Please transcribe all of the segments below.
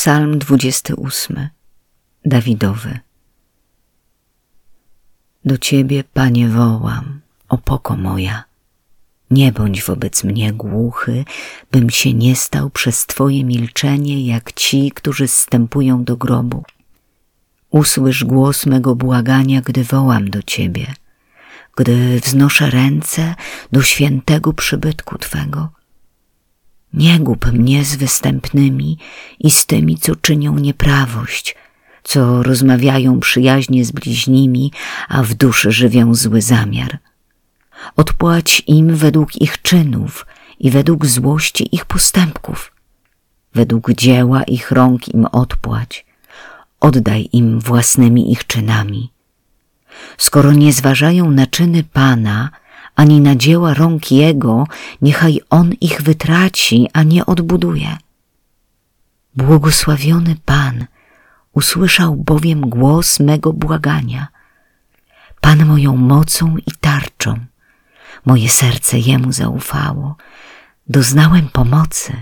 Psalm 28 Dawidowy Do Ciebie, Panie, wołam, opoko moja. Nie bądź wobec mnie głuchy, bym się nie stał przez Twoje milczenie jak ci, którzy zstępują do grobu. Usłysz głos mego błagania, gdy wołam do Ciebie, gdy wznoszę ręce do świętego przybytku Twego nie gub mnie z występnymi i z tymi, co czynią nieprawość, co rozmawiają przyjaźnie z bliźnimi, a w duszy żywią zły zamiar. Odpłać im według ich czynów i według złości ich postępków. Według dzieła ich rąk im odpłać. Oddaj im własnymi ich czynami. Skoro nie zważają na czyny Pana, ani na dzieła rąk Jego, niechaj On ich wytraci, a nie odbuduje. Błogosławiony Pan usłyszał bowiem głos mego błagania. Pan moją mocą i tarczą, moje serce Jemu zaufało. Doznałem pomocy,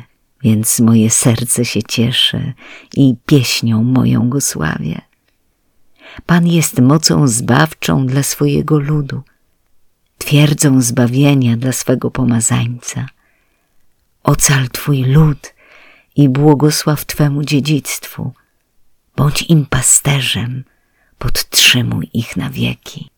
więc moje serce się cieszy i pieśnią moją go sławię. Pan jest mocą zbawczą dla swojego ludu twierdzą zbawienia dla swego pomazańca. Ocal Twój lud i błogosław Twemu dziedzictwu. Bądź im pasterzem, podtrzymuj ich na wieki.